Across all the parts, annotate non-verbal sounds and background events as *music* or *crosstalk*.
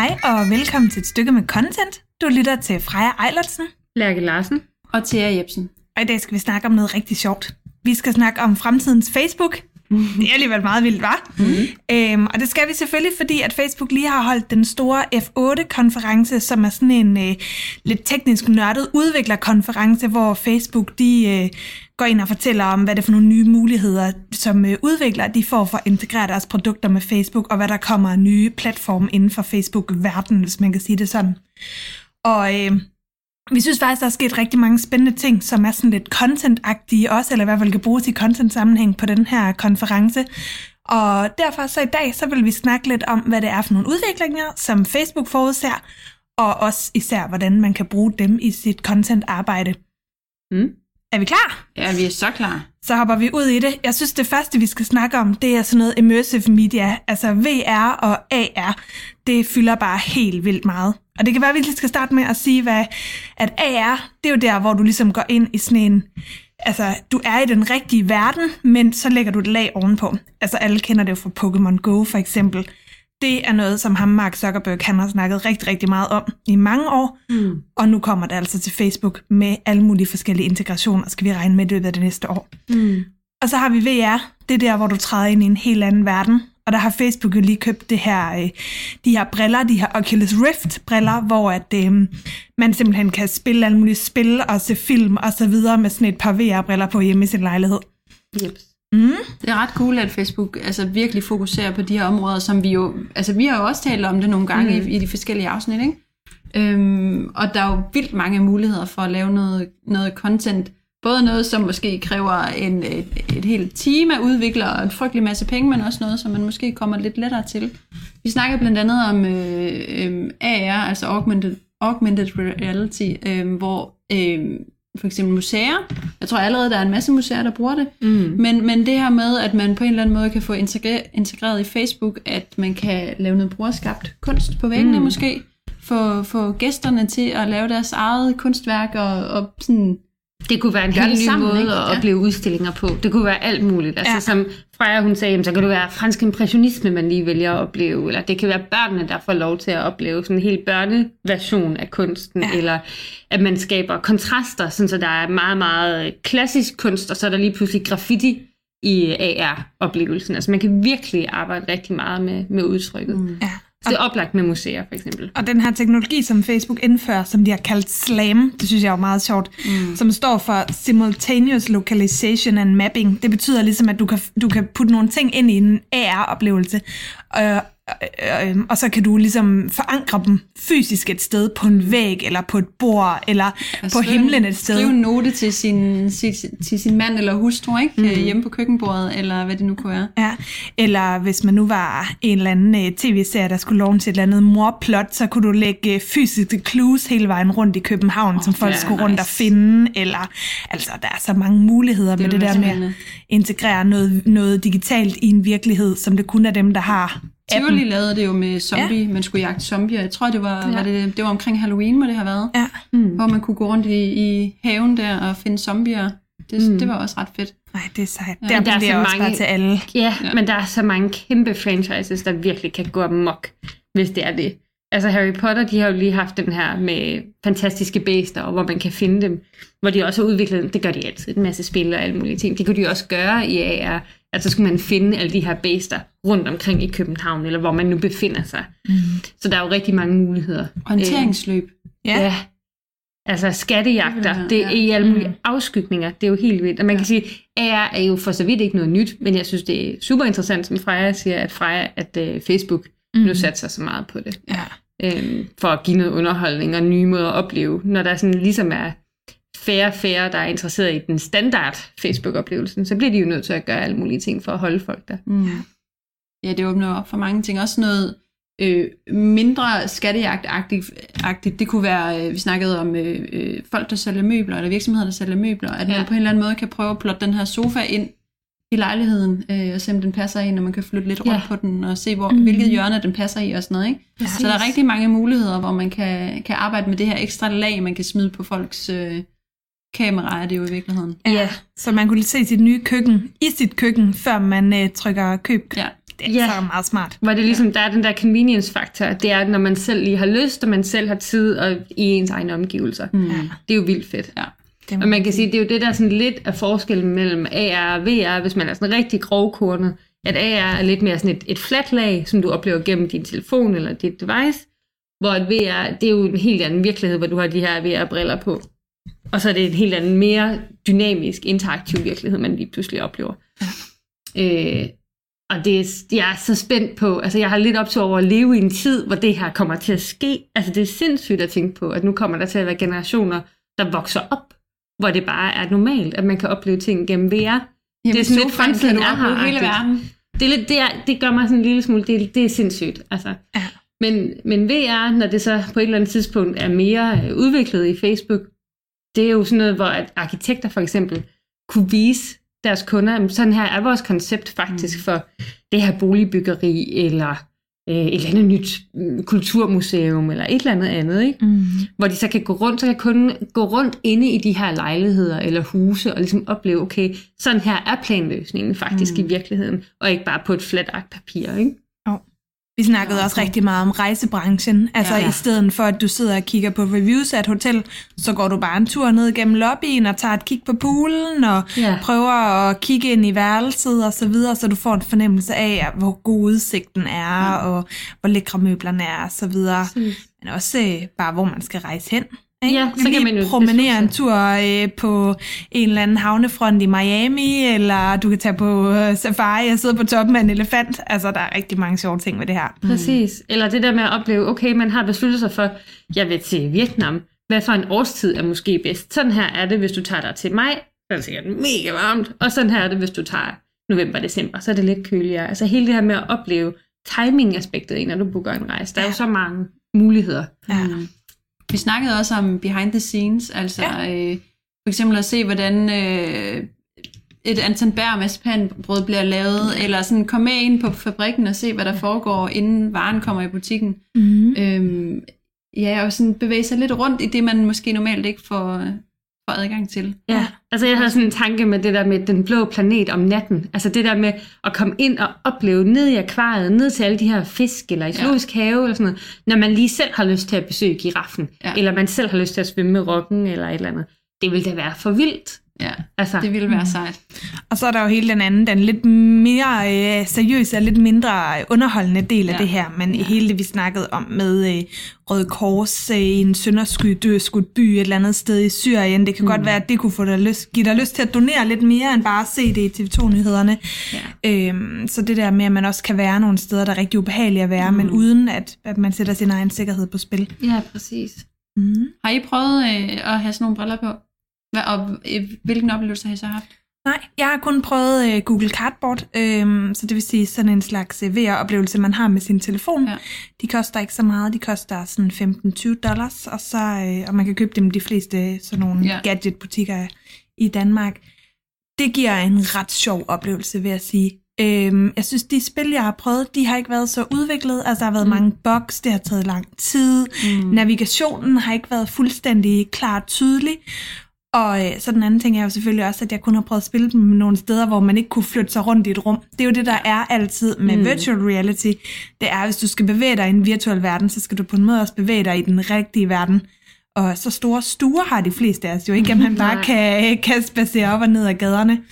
Hej og velkommen til et stykke med content. Du lytter til Freja Eilertsen. Lærke Larsen. Og Thea Jebsen. Og i dag skal vi snakke om noget rigtig sjovt. Vi skal snakke om fremtidens Facebook. Det er alligevel meget vildt, var. Mm. Øhm, og det skal vi selvfølgelig, fordi at Facebook lige har holdt den store F8-konference, som er sådan en øh, lidt teknisk nørdet udviklerkonference, hvor Facebook de øh, går ind og fortæller om, hvad det er for nogle nye muligheder, som øh, udvikler, udviklere de får for at integrere deres produkter med Facebook, og hvad der kommer af nye platforme inden for Facebook-verdenen, hvis man kan sige det sådan. Og øh, vi synes faktisk, der er sket rigtig mange spændende ting, som er sådan lidt content-agtige også, eller i hvert fald kan bruges i content-sammenhæng på den her konference. Og derfor så i dag, så vil vi snakke lidt om, hvad det er for nogle udviklinger, som Facebook forudser, og også især, hvordan man kan bruge dem i sit content-arbejde. Mm. Er vi klar? Ja, vi er så klar. Så hopper vi ud i det. Jeg synes, det første, vi skal snakke om, det er sådan noget immersive media. Altså VR og AR, det fylder bare helt vildt meget. Og det kan være, at vi lige skal starte med at sige, hvad, at AR, det er jo der, hvor du ligesom går ind i sådan en... Altså, du er i den rigtige verden, men så lægger du et lag ovenpå. Altså, alle kender det jo fra Pokémon Go, for eksempel. Det er noget, som ham, Mark Zuckerberg, han har snakket rigtig, rigtig meget om i mange år. Mm. Og nu kommer det altså til Facebook med alle mulige forskellige integrationer, skal vi regne med i løbet af det næste år. Mm. Og så har vi VR. Det er der, hvor du træder ind i en helt anden verden. Og der har Facebook jo lige købt det her, øh, de her briller, de her Oculus Rift-briller, hvor at, øh, man simpelthen kan spille alle mulige spil og se film og så videre med sådan et par VR-briller på hjemme i sin lejlighed. Yep. Mm. Det er ret cool, at Facebook altså, virkelig fokuserer på de her områder, som vi jo... Altså, vi har jo også talt om det nogle gange mm. i, i de forskellige afsnit, ikke? Øhm, og der er jo vildt mange muligheder for at lave noget, noget content. Både noget, som måske kræver en, et, et helt team af udviklere og en frygtelig masse penge, men også noget, som man måske kommer lidt lettere til. Vi snakker blandt andet om øh, øh, AR, altså Augmented, augmented Reality, øh, hvor øh, for eksempel museer. Jeg tror allerede, der er en masse museer, der bruger det. Mm. Men, men det her med, at man på en eller anden måde kan få integreret i Facebook, at man kan lave noget brugerskabt kunst på væggene mm. måske, få, få gæsterne til at lave deres eget kunstværk og, og sådan det kunne være en helt ny sammen, måde ikke? at ja. opleve udstillinger på. Det kunne være alt muligt. Altså ja. som Freja hun sagde, så kan det være fransk impressionisme, man lige vælger at opleve. Eller det kan være børnene, der får lov til at opleve sådan en helt børneversion af kunsten. Ja. Eller at man skaber kontraster, sådan så der er meget, meget klassisk kunst, og så er der lige pludselig graffiti i AR-oplevelsen. Altså man kan virkelig arbejde rigtig meget med, med udtrykket. Mm. Ja. Så det er oplagt med museer, for eksempel. Og den her teknologi, som Facebook indfører, som de har kaldt SLAM, det synes jeg er meget sjovt, mm. som står for Simultaneous Localization and Mapping. Det betyder ligesom, at du kan, du kan putte nogle ting ind i en AR-oplevelse, øh, øh, og så kan du ligesom forankre dem fysisk et sted på en væg, eller på et bord, eller på himlen et sted. Skrive en note til sin, til, til sin mand eller hustru, ikke? Mm. hjemme på køkkenbordet, eller hvad det nu kunne være. Ja, eller hvis man nu var en eller anden tv-serie, der skulle låne til et eller andet morplot, så kunne du lægge fysiske clues hele vejen rundt i København, oh, som folk skulle rundt nice. og finde, eller altså der er så mange muligheder det med det der med at integrere noget, noget digitalt i en virkelighed, som det kun er dem, der har Tivoli lavede det jo med zombie, ja. man skulle jagte zombier. Jeg tror, det var, ja. var det, det var omkring Halloween, må det have været. Ja. Mm. Hvor man kunne gå rundt i, i haven der og finde zombier. Det, mm. det var også ret fedt. Nej, det er sejt. Ja. Der, der er så også mange, bare til alle. Ja, ja, men der er så mange kæmpe franchises, der virkelig kan gå amok, hvis det er det. Altså Harry Potter, de har jo lige haft den her med fantastiske bæster, og hvor man kan finde dem. Hvor de også har udviklet, det gør de altid, en masse spil og alle mulige ting. Det kunne de også gøre i AR. Altså skulle man finde alle de her bæster rundt omkring i København, eller hvor man nu befinder sig. Mm. Så der er jo rigtig mange muligheder. Orienteringsløb. Øh, ja. ja. Altså skattejagter, det er i alle mulige mm. afskygninger, det er jo helt vildt. Og man kan sige, AR er jo for så vidt ikke noget nyt, men jeg synes, det er super interessant, som Freja siger, at, Freja, at uh, Facebook mm. nu satser så meget på det. Ja. Øhm, for at give noget underholdning og nye måder at opleve, når der sådan ligesom er færre færre, der er interesseret i den standard Facebook-oplevelsen, så bliver de jo nødt til at gøre alle mulige ting for at holde folk der. Mm. Ja, det åbner op for mange ting. Også noget øh, mindre skattejagt-agtigt. Det kunne være, øh, vi snakkede om øh, øh, folk, der sælger møbler, eller virksomheder, der sælger møbler, at ja. man på en eller anden måde kan prøve at plotte den her sofa ind i lejligheden, øh, og se om den passer ind, og man kan flytte lidt rundt ja. på den, og se, hvor, mm. hvilket hjørne den passer i, og sådan noget. Ikke? Så der er rigtig mange muligheder, hvor man kan, kan arbejde med det her ekstra lag, man kan smide på folks øh, kamera, er det jo i virkeligheden. Ja, så man kunne se sit nye køkken i sit køkken, før man øh, trykker køb. Ja. Det er ja. så meget smart. Hvor det ligesom, der er den der convenience-faktor. Det er, når man selv lige har lyst, og man selv har tid og i ens egne omgivelser. Mm. Ja. Det er jo vildt fedt. Ja. Og man kan sige, det er jo det der sådan lidt af forskellen mellem AR og VR, hvis man er sådan rigtig grovkornet, at AR er lidt mere sådan et, et fladt lag, som du oplever gennem din telefon eller dit device, hvor et VR, det er jo en helt anden virkelighed, hvor du har de her VR-briller på. Og så er det en helt anden, mere dynamisk, interaktiv virkelighed, man lige pludselig oplever. Ja. Øh, og det er, jeg er så spændt på, altså jeg har lidt op til over at leve i en tid, hvor det her kommer til at ske. Altså det er sindssygt at tænke på, at nu kommer der til at være generationer, der vokser op, hvor det bare er normalt, at man kan opleve ting gennem VR. Jamen, det er sådan lidt fremtiden er her. hele verden. Det, er lidt, det, er, det gør mig sådan en lille smule, det, det er sindssygt. Altså. Ja. Men, men VR, når det så på et eller andet tidspunkt er mere øh, udviklet i Facebook, det er jo sådan noget, hvor at arkitekter for eksempel kunne vise deres kunder, sådan her er vores koncept faktisk mm. for det her boligbyggeri, eller øh, et eller andet nyt mm, kulturmuseum, eller et eller andet andet, ikke? Mm. hvor de så kan gå rundt, så kan kunden gå rundt inde i de her lejligheder eller huse, og ligesom opleve, okay, sådan her er planløsningen faktisk mm. i virkeligheden, og ikke bare på et fladt ark papir. Ikke? Vi snakkede ja, også rigtig meget om rejsebranchen. Altså ja, ja. i stedet for, at du sidder og kigger på reviews af et hotel, så går du bare en tur ned gennem lobbyen og tager et kig på poolen og ja. prøver at kigge ind i værelset og så videre, så du får en fornemmelse af, hvor god udsigten er ja. og hvor lækre møblerne er og så videre. Men også øh, bare, hvor man skal rejse hen. Ikke? Ja, så kan man jo promenere en tur øh, på en eller anden havnefront i Miami, eller du kan tage på øh, safari og sidde på toppen af en elefant. Altså, der er rigtig mange sjove ting med det her. Mm. Præcis. Eller det der med at opleve, okay, man har besluttet sig for, jeg vil til Vietnam. Hvad for en årstid er måske bedst? Sådan her er det, hvis du tager dig til maj. Så er det sikkert mega varmt. Og sådan her er det, hvis du tager november december. Så er det lidt køligere. Altså hele det her med at opleve timing-aspektet, når du booker en rejse. Der er ja. jo så mange muligheder. Ja. Mm. Vi snakkede også om behind the scenes, altså ja. øh, for eksempel at se, hvordan øh, et Anton Berg brød bliver lavet, ja. eller sådan komme med ind på fabrikken og se, hvad der foregår, inden varen kommer i butikken. Mm. Øhm, ja, og sådan bevæge sig lidt rundt i det, man måske normalt ikke får, får adgang til. Ja, altså jeg havde sådan en tanke med det der med den blå planet om natten. Altså det der med at komme ind og opleve ned i akvariet, ned til alle de her fisk, eller i zoologisk ja. have, eller sådan noget, når man lige selv har lyst til at besøge giraffen, ja. eller man selv har lyst til at svømme med rokken, eller et eller andet. Det ville da være for vildt. Ja, altså, det ville være mm. sejt. Og så er der jo hele den anden, den lidt mere øh, seriøse og lidt mindre underholdende del af ja. det her, men ja. hele det, vi snakkede om med øh, Røde Kors øh, i en sønderskudt skudt by et eller andet sted i Syrien, det kan mm. godt være, at det kunne få dig lyst, give dig lyst til at donere lidt mere, end bare at se det i TV2-nyhederne. Ja. Øhm, så det der med, at man også kan være nogle steder, der er rigtig ubehagelige at være, mm. men uden at, at man sætter sin egen sikkerhed på spil. Ja, præcis. Mm. Har I prøvet øh, at have sådan nogle briller på? Hvad, og øh, hvilken oplevelse har I så haft? Nej, jeg har kun prøvet uh, Google Cardboard, øhm, så det vil sige sådan en slags uh, VR-oplevelse, man har med sin telefon. Ja. De koster ikke så meget, de koster sådan 15-20 dollars, og, så, uh, og man kan købe dem de fleste sådan nogle ja. gadget-butikker i Danmark. Det giver en ret sjov oplevelse, vil jeg sige. Øhm, jeg synes, de spil, jeg har prøvet, de har ikke været så udviklet. Altså, der har været mm. mange bugs, det har taget lang tid. Mm. Navigationen har ikke været fuldstændig klart tydelig. Og øh, så den anden ting er jo selvfølgelig også, at jeg kun har prøvet at spille dem nogle steder, hvor man ikke kunne flytte sig rundt i et rum. Det er jo det, der er altid med mm. virtual reality. Det er, hvis du skal bevæge dig i en virtuel verden, så skal du på en måde også bevæge dig i den rigtige verden. Og så store stuer har de fleste af os jo ikke, at man bare kan, kan spacere op og ned ad gaderne.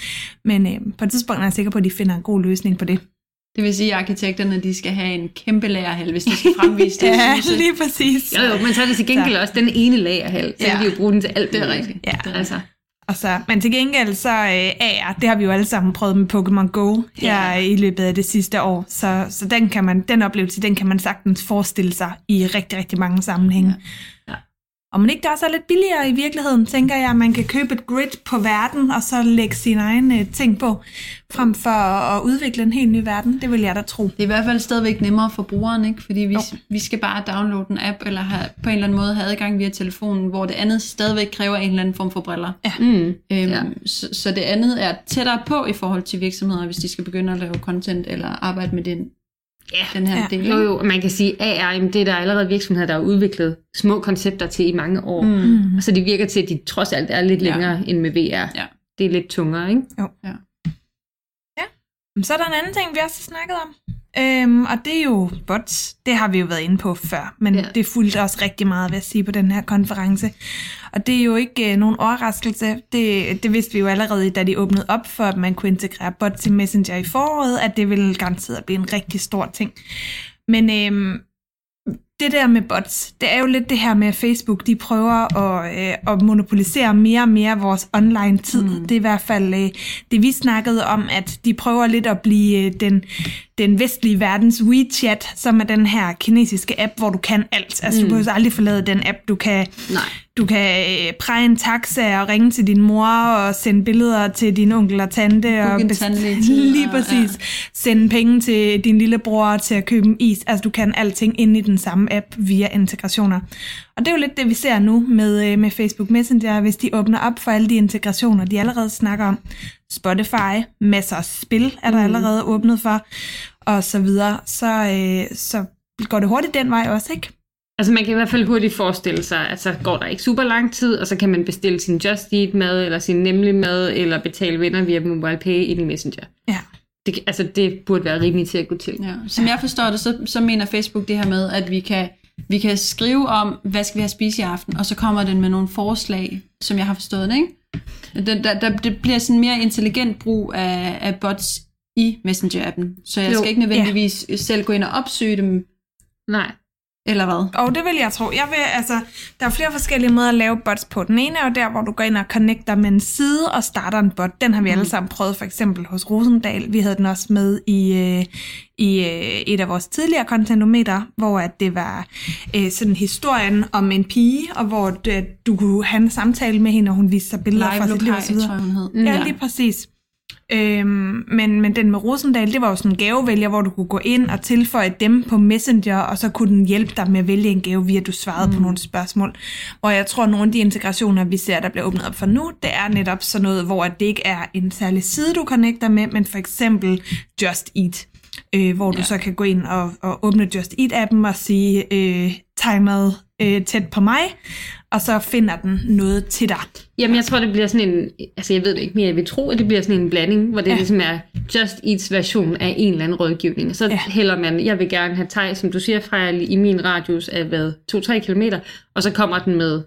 Men øh, på et tidspunkt er jeg sikker på, at de finder en god løsning på det. Det vil sige, at arkitekterne de skal have en kæmpe lagerhal, hvis de skal fremvise *laughs* det. ja, lige præcis. Jo, jo, men så er det til gengæld så. også den ene lagerhal. Så ja. kan de jo bruge den til alt. Det er rigtigt. Ja. Det er altså. Og så, men til gengæld så øh, AR, det har vi jo alle sammen prøvet med Pokémon Go her ja. i løbet af det sidste år. Så, så den, kan man, den oplevelse, den kan man sagtens forestille sig i rigtig, rigtig mange sammenhænge. Ja. Ja. Og man ikke der er så lidt billigere i virkeligheden, tænker jeg, at man kan købe et grid på verden, og så lægge sine egne ting på, frem for at udvikle en helt ny verden. Det vil jeg da tro. Det er i hvert fald stadigvæk nemmere for brugeren, ikke? fordi vi, vi skal bare downloade en app, eller have, på en eller anden måde have adgang via telefonen, hvor det andet stadigvæk kræver en eller anden form for briller. Ja. Mm. Øhm, ja. Så, så det andet er tættere på i forhold til virksomheder, hvis de skal begynde at lave content, eller arbejde med den ja, den her ja. del. Jo, jo, man kan sige, at AR, det er der allerede virksomheder, der har udviklet små koncepter til i mange år. Mm. Og så det virker til, at de trods alt er lidt længere ja. end med VR. Ja. Det er lidt tungere, ikke? Jo. Ja. ja. Så er der en anden ting, vi også har snakket om. Øhm, og det er jo bots. Det har vi jo været inde på før, men ja. det fulgte også rigtig meget, vil jeg sige, på den her konference. Og det er jo ikke øh, nogen overraskelse. Det, det vidste vi jo allerede, da de åbnede op for, at man kunne integrere bots i Messenger i foråret, at det ville garanteret blive en rigtig stor ting. Men øhm, det der med bots, det er jo lidt det her med, at Facebook de prøver at, øh, at monopolisere mere og mere vores online-tid. Mm. Det er i hvert fald øh, det, vi snakkede om, at de prøver lidt at blive øh, den, den vestlige verdens WeChat, som er den her kinesiske app, hvor du kan alt. Altså, mm. du kan jo aldrig forlade den app. Du kan, Nej. Du kan øh, præge en taxa og ringe til din mor og sende billeder til din onkel og tante. og best- *laughs* lige præcis. Ja. Sende penge til din lillebror til at købe en is. Altså, du kan alting ind i den samme app via integrationer. Og det er jo lidt det, vi ser nu med, øh, med Facebook Messenger, hvis de åbner op for alle de integrationer, de allerede snakker om. Spotify, masser af spil er der mm. allerede åbnet for, og så videre. Så, øh, så går det hurtigt den vej også, ikke? Altså man kan i hvert fald hurtigt forestille sig, at så går der ikke super lang tid, og så kan man bestille sin Just Eat mad, eller sin Nemlig mad, eller betale venner via MobilePay ind i Messenger. Ja. Det, altså det burde være rimeligt til at gå til. Ja. Som jeg forstår det, så, så mener Facebook det her med, at vi kan, vi kan skrive om, hvad skal vi have spise i aften, og så kommer den med nogle forslag, som jeg har forstået det, ikke? Der, der, der, det bliver sådan mere intelligent brug af, af bots i Messenger-appen, så jeg jo, skal ikke nødvendigvis ja. selv gå ind og opsøge dem. Nej. Eller hvad? Og det vil jeg tro. Jeg vil, altså, der er flere forskellige måder at lave bots på. Den ene er jo der, hvor du går ind og connecter med en side og starter en bot. Den har vi mm. alle sammen prøvet, for eksempel hos Rosendal. Vi havde den også med i, øh, i øh, et af vores tidligere contentometer, hvor at det var øh, sådan historien om en pige, og hvor det, du kunne have en samtale med hende, og hun viste sig billeder Live fra sit liv. Ja, ja, lige præcis. Øhm, men, men den med Rosendal, det var jo sådan en gavevælger, hvor du kunne gå ind og tilføje dem på Messenger, og så kunne den hjælpe dig med at vælge en gave, via du svarede mm. på nogle spørgsmål. Hvor jeg tror, at nogle af de integrationer, vi ser, der bliver åbnet op for nu, det er netop sådan noget, hvor det ikke er en særlig side, du connecter med, men for eksempel Just Eat. Øh, hvor ja. du så kan gå ind og, og åbne Just Eat-appen og sige, øh, timet øh, tæt på mig, og så finder den noget til dig. Jamen, jeg tror, det bliver sådan en... Altså, jeg ved det ikke mere. Jeg vil tro, at det bliver sådan en blanding, hvor det ja. ligesom er Just Eats version af en eller anden rådgivning. Så ja. hælder man, jeg vil gerne have teg, som du siger, fra i min radius af, hvad, 2-3 km, og så kommer den med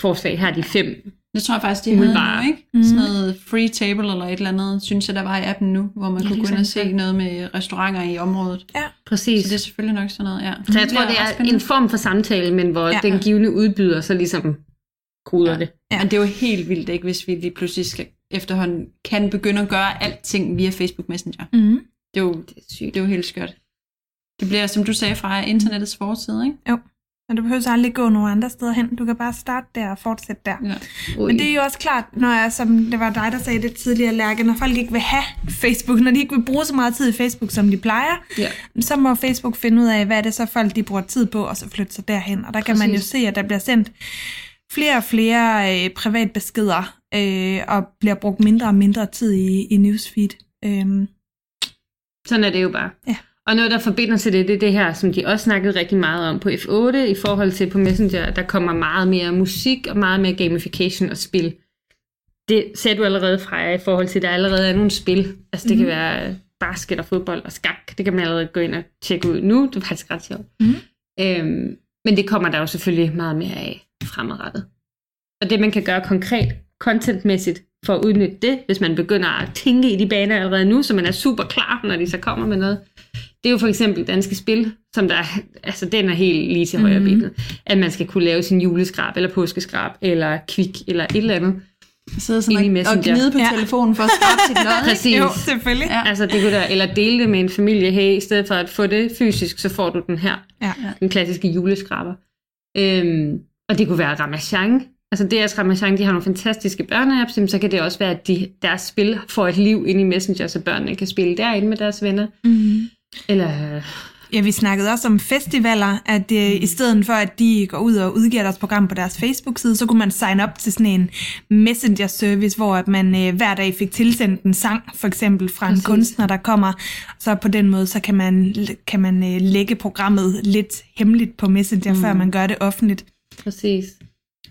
forslag her, de fem det tror jeg faktisk, de havde bare, nu, ikke? Mm. Sådan noget free table eller et eller andet, synes jeg, der var i appen nu, hvor man ja, kunne gå ind og se noget med restauranter i området. Ja, præcis. Så det er selvfølgelig nok sådan noget, ja. Så jeg tror, det er en form for samtale, men hvor ja. den givende udbyder så ligesom koder ja. det. Ja. Men det er jo helt vildt, ikke, hvis vi lige pludselig skal efterhånden kan begynde at gøre alting via Facebook Messenger. Mm. Det, er jo, det, er sygt. det er jo helt skørt. Det bliver, som du sagde, fra internettets fortid, ikke? Jo. Men du behøver aldrig gå nogen andre steder hen. Du kan bare starte der og fortsætte der. Ja. Men det er jo også klart, når jeg, som det var dig, der sagde det tidligere, Lærke, når folk ikke vil have Facebook, når de ikke vil bruge så meget tid i Facebook, som de plejer, ja. så må Facebook finde ud af, hvad er det så folk, de bruger tid på, og så flytte sig derhen. Og der kan Præcis. man jo se, at der bliver sendt flere og flere øh, privatbeskeder, øh, og bliver brugt mindre og mindre tid i, i newsfeed. Øh. Sådan er det jo bare. Ja. Og noget, der forbinder sig det, det er det her, som de også snakkede rigtig meget om på F8, i forhold til på Messenger, der kommer meget mere musik og meget mere gamification og spil. Det ser du allerede fra jer i forhold til, at der allerede er nogle spil. Altså det mm. kan mhm. være basket og fodbold og skak. Det kan man allerede gå ind og tjekke ud nu. Det er faktisk ret sjovt. Mm. Øhm, men det kommer der jo selvfølgelig meget mere af fremadrettet. Og det man kan gøre konkret, contentmæssigt, for at udnytte det, hvis man begynder at tænke i de baner allerede nu, så man er super klar, når de så kommer med noget, det er jo for eksempel Danske Spil, som der, altså den er helt lige til højre mm. benet, at man skal kunne lave sin juleskrab, eller påskeskrab, eller kvik, eller et eller andet. Sidde sådan og, og gnide på ja. telefonen for at skrabe sit *laughs* lod. Præcis. Jo, selvfølgelig. Ja. Altså, det kunne der, eller dele det med en familie. Hey, i stedet for at få det fysisk, så får du den her. Ja. Den klassiske juleskraber. Øhm, og det kunne være Ramachan. Altså DS Ramachan, de har nogle fantastiske børneapps, så kan det også være, at de, deres spil får et liv ind i Messenger, så børnene kan spille derinde med deres venner. Mm. Eller... Ja, vi snakkede også om festivaler, at øh, i stedet for, at de går ud og udgiver deres program på deres Facebook-side, så kunne man sign op til sådan en messenger-service, hvor at man øh, hver dag fik tilsendt en sang, for eksempel fra Præcis. en kunstner, der kommer. Så på den måde, så kan man, kan man øh, lægge programmet lidt hemmeligt på Messenger, mm. før man gør det offentligt. Præcis.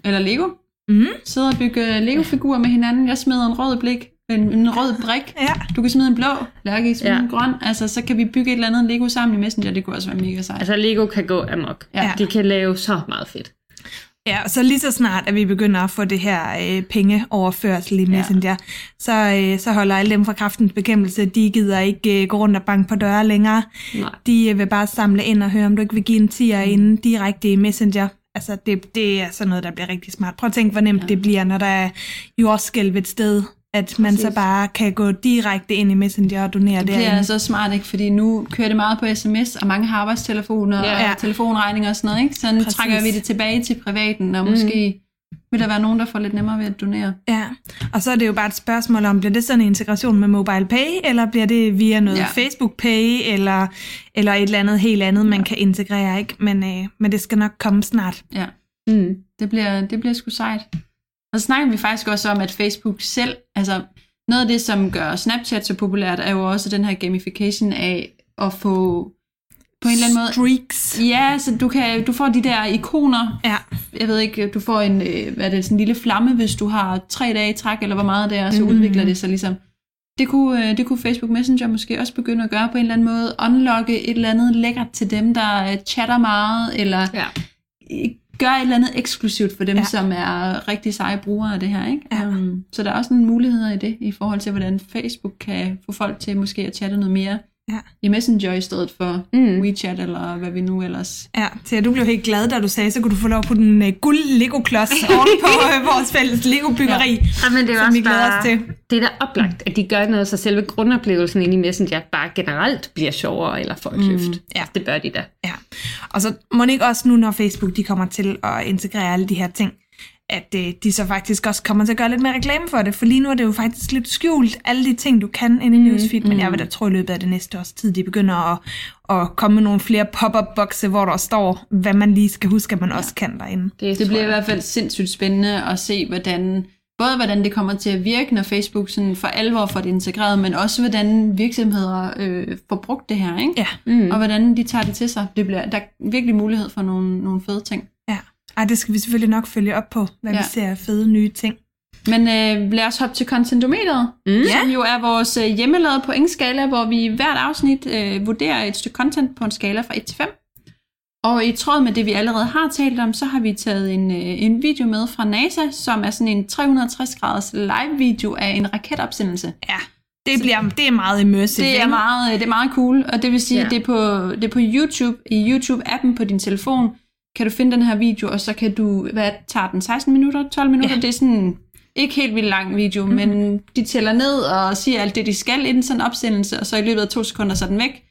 Eller Lego. Mm. Sidde og bygge Lego-figurer med hinanden. Jeg smider en rød blik en, en rød brik. Ja. Du kan smide en blå, Lærke smide ja. en grøn. Altså, så kan vi bygge et eller andet Lego sammen i Messenger. Det kunne også være mega sejt. Altså, Lego kan gå amok. Ja. De kan lave så meget fedt. Ja, og så lige så snart, at vi begynder at få det her øh, pengeoverførsel i Messenger, ja. så, øh, så holder alle dem fra kraftens bekæmpelse, de gider ikke øh, gå rundt og banke på døre længere. Nej. De øh, vil bare samle ind og høre, om du ikke vil give en tier mm. inden direkte i Messenger. Altså, det, det er sådan noget, der bliver rigtig smart. Prøv at tænke, hvor nemt ja. det bliver, når der er jordskælv et sted, at man Præcis. så bare kan gå direkte ind i Messenger og donere det. Det er så smart, ikke? Fordi nu kører det meget på sms, og mange har arbejdstelefoner ja. og telefonregninger og sådan noget, ikke? Så nu Præcis. trækker vi det tilbage til privaten, og mm. måske vil der være nogen, der får lidt nemmere ved at donere. Ja, og så er det jo bare et spørgsmål om, bliver det sådan en integration med Mobile Pay, eller bliver det via noget ja. Facebook Pay, eller, eller et eller andet helt andet, man ja. kan integrere, ikke? Men, øh, men det skal nok komme snart. Ja, mm. det, bliver, det bliver sgu sejt. Og så snakker vi faktisk også om, at Facebook selv, altså noget af det, som gør Snapchat så populært, er jo også den her gamification af at få på en eller anden måde... Streaks. Ja, så du, kan, du får de der ikoner. Ja. Jeg ved ikke, du får en, øh, hvad er det, sådan en lille flamme, hvis du har tre dage i træk, eller hvor meget det er, så mm. udvikler det sig ligesom. Det kunne, øh, det kunne Facebook Messenger måske også begynde at gøre på en eller anden måde. Unlocke et eller andet lækkert til dem, der øh, chatter meget, eller ja gøre et eller andet eksklusivt for dem, ja. som er rigtig seje brugere af det her. Ikke? Ja. Um, så der er også nogle muligheder i det, i forhold til, hvordan Facebook kan få folk til måske at chatte noget mere ja. i Messenger i stedet for mm. WeChat, eller hvad vi nu ellers... Ja, så du blev helt glad, da du sagde, så kunne du få lov på den uh, guld Lego-klods *laughs* oven på uh, vores fælles Lego-byggeri, ja. ja, men det er som også vi glæder bare, os til. Det er da oplagt, at de gør noget, så selve grundoplevelsen inde i Messenger bare generelt bliver sjovere eller får et løft. Mm, ja. Det bør de da. Ja, og så må ikke også nu, når Facebook de kommer til at integrere alle de her ting, at øh, de så faktisk også kommer til at gøre lidt mere reklame for det, for lige nu er det jo faktisk lidt skjult, alle de ting, du kan inde i mm, Newsfeed, mm. men jeg vil da tro i løbet af det næste års tid, de begynder at, at komme med nogle flere pop-up-bokse, hvor der står, hvad man lige skal huske, at man ja. også kan derinde. Det, det bliver i hvert fald sindssygt spændende at se, hvordan både hvordan det kommer til at virke, når Facebook sådan for alvor får det integreret, men også hvordan virksomheder øh, får brugt det her, ikke? Ja. Mm. og hvordan de tager det til sig. Det bliver, der er virkelig mulighed for nogle, nogle fede ting. Ej, det skal vi selvfølgelig nok følge op på, hvad ja. vi ser af fede nye ting. Men øh, lad os hoppe til contentometeret, mm. som jo er vores øh, hjemmelavede pointskala, hvor vi hvert afsnit øh, vurderer et stykke content på en skala fra 1 til 5. Og i tråd med det, vi allerede har talt om, så har vi taget en, øh, en video med fra NASA, som er sådan en 360-graders live-video af en raketopsendelse. Ja, det, bliver, det er meget immersive. Det er meget, det er meget cool, og det vil sige, ja. at det er, på, det er på YouTube, i YouTube-appen på din telefon, kan du finde den her video, og så kan du, hvad tager den, 16 minutter, 12 minutter? Ja. Det er sådan ikke helt vildt lang video, mm-hmm. men de tæller ned og siger alt det, de skal i den sådan opsendelse, og så i løbet af to sekunder, så er den væk.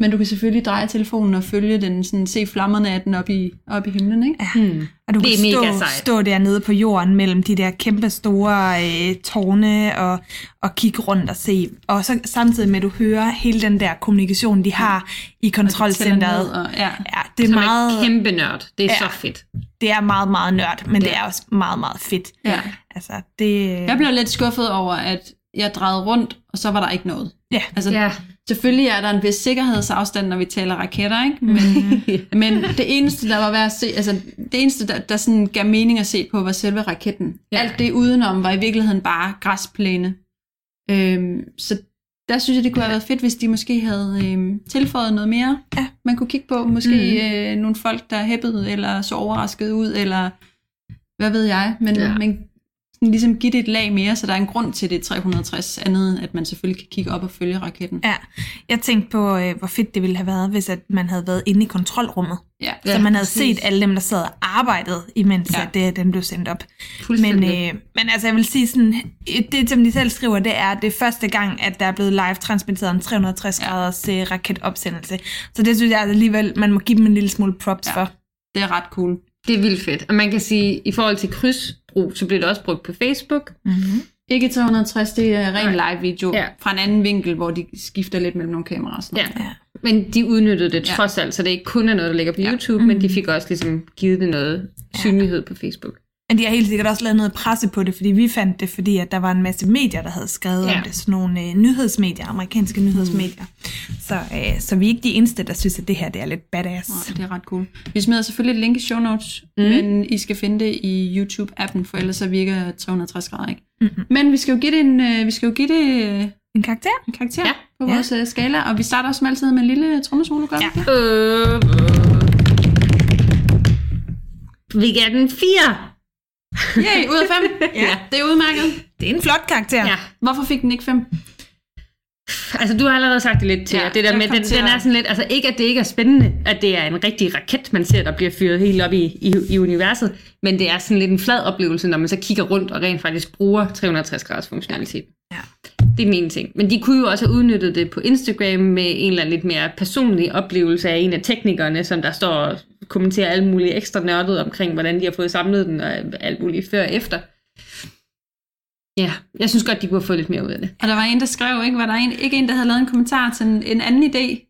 Men du kan selvfølgelig dreje telefonen og følge den, sådan, se flammerne af den op i, op i himlen, ikke? Ja. Mm. Og du det kan stå, mega stå dernede på jorden mellem de der kæmpe store øh, tårne og, og kigge rundt og se. Og så samtidig med, at du hører hele den der kommunikation, de har i kontrolcenteret. Og, ja. ja, det er Som meget... Er kæmpe nørd. Det er ja, så fedt. Det er meget, meget nørd, men ja. det er også meget, meget fedt. Ja. Altså, det... Jeg blev lidt skuffet over, at jeg drejede rundt, og så var der ikke noget. Ja. Altså, ja. Selvfølgelig er der en vis sikkerhedsafstand, når vi taler raketter, ikke? Men, mm. *laughs* men det eneste, der var værd at se, altså det eneste, der, der sådan gav mening at se på, var selve raketten. Ja. Alt det udenom var i virkeligheden bare græsplæne. Øhm, så der synes jeg, det kunne have været fedt, hvis de måske havde øhm, tilføjet noget mere. Ja. Man kunne kigge på måske mm. øh, nogle folk, der hæppede eller så overrasket ud, eller hvad ved jeg. Men, ja. men ligesom give det et lag mere, så der er en grund til det 360, andet at man selvfølgelig kan kigge op og følge raketten. Ja, jeg tænkte på, øh, hvor fedt det ville have været, hvis at man havde været inde i kontrolrummet. Ja, så man havde præcis. set alle dem, der sad og arbejdede, imens ja. at det, den blev sendt op. Men, øh, men altså, jeg vil sige sådan, det som de selv skriver, det er, det er første gang, at der er blevet live transmitteret en 360 graders ja. Øh, raketopsendelse. Så det synes jeg alligevel, man må give dem en lille smule props ja. for. Det er ret cool. Det er vildt fedt. Og man kan sige, i forhold til krydsbrug, så bliver det også brugt på Facebook. Mm-hmm. Ikke 360, det er ren live video ja. fra en anden vinkel, hvor de skifter lidt mellem nogle kameraer. Ja. ja. Men de udnyttede det trods alt, så det ikke kun er noget, der ligger på ja. YouTube, mm-hmm. men de fik også ligesom givet det noget synlighed ja. på Facebook. Men de har helt sikkert også lavet noget presse på det, fordi vi fandt det, fordi at der var en masse medier, der havde skrevet ja. om det. Sådan nogle øh, nyhedsmedier, amerikanske nyhedsmedier. Mm. Så, øh, så vi er ikke de eneste, der synes, at det her det er lidt badass. Nej, det er ret cool. Vi smider selvfølgelig et link i show notes, mm. men I skal finde det i YouTube-appen, for ellers så virker 360 grader ikke. Mm-hmm. Men vi skal jo give det en, øh, vi skal jo give det, øh, en karakter? En karakter ja. på ja. vores øh, skala, og vi starter som altid med en lille trommesolo, gør ja. Øh, vi gav den 4. Yay, ud af 5. *laughs* ja. Det er udmærket. Det er en flot karakter. Ja. Hvorfor fik den ikke 5? Altså, du har allerede sagt det lidt til, ja, det der med, den, den er sådan lidt, altså ikke at det ikke er spændende, at det er en rigtig raket, man ser, der bliver fyret helt op i, i, i universet, men det er sådan lidt en flad oplevelse, når man så kigger rundt og rent faktisk bruger 360 graders funktionalitet. Ja. Det er den ene ting. Men de kunne jo også have udnyttet det på Instagram med en eller anden lidt mere personlig oplevelse af en af teknikerne, som der står og kommenterer alt muligt ekstra nørdet omkring, hvordan de har fået samlet den og alt muligt før og efter. Ja, jeg synes godt, de kunne have fået lidt mere ud af det. Og der var en, der skrev, ikke? Var der en, ikke en, der havde lavet en kommentar til en, en anden idé,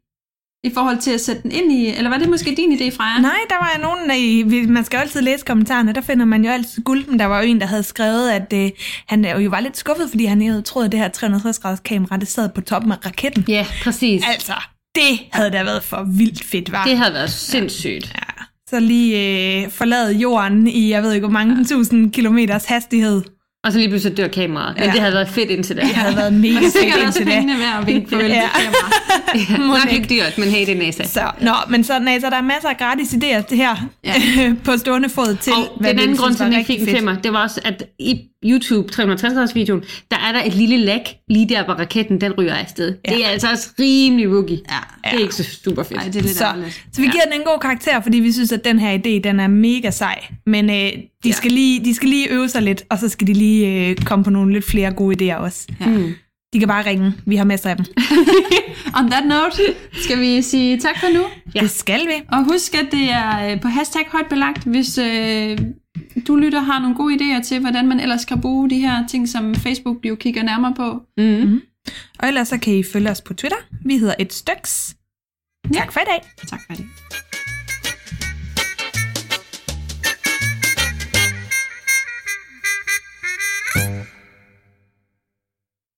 i forhold til at sætte den ind i, eller var det måske din idé, Freja? Nej, der var nogen, der, man skal jo altid læse kommentarerne, der finder man jo altid guld, men der var jo en, der havde skrevet, at øh, han jo var lidt skuffet, fordi han havde troet, at det her 360 graders kamera, det sad på toppen af raketten. Ja, præcis. Altså, det havde da været for vildt fedt, var. Det havde været sindssygt. Ja. Så lige øh, forlade jorden i, jeg ved ikke hvor mange ja. tusind kilometers hastighed. Og så lige pludselig dør kameraet. Men ja. det havde været fedt indtil det. Det havde været mega *laughs* fedt indtil det. også pengene værd at vinke farvel ja. til kameraet. *laughs* ja, nok ikke dyrt, men hey, det er NASA. Så, nå, men så NASA, der er masser af gratis idéer det her ja. *laughs* på stående fod til. Og hvad den anden grund til, at jeg fik en femmer, det var også, at i YouTube 360 videoen, der er der et lille lag lige der, hvor raketten den ryger afsted. Ja. Det er altså også rimelig rookie. Ja. Det er ikke så super fedt. Ej, det er lidt så, så vi giver ja. den en god karakter, fordi vi synes, at den her idé, den er mega sej. Men øh, de, ja. skal lige, de skal lige øve sig lidt, og så skal de lige øh, komme på nogle lidt flere gode idéer også. Ja. Mm. De kan bare ringe. Vi har masser af dem. *laughs* On that note, skal vi sige tak for nu? Ja. Det skal vi. Og husk, at det er øh, på hashtag højt belagt, hvis øh, du lytter har nogle gode idéer til, hvordan man ellers kan bruge de her ting, som Facebook jo kigger nærmere på. Mm-hmm. Og ellers så kan I følge os på Twitter. Vi hedder et styks. Tak for i dag. Tak for i dag.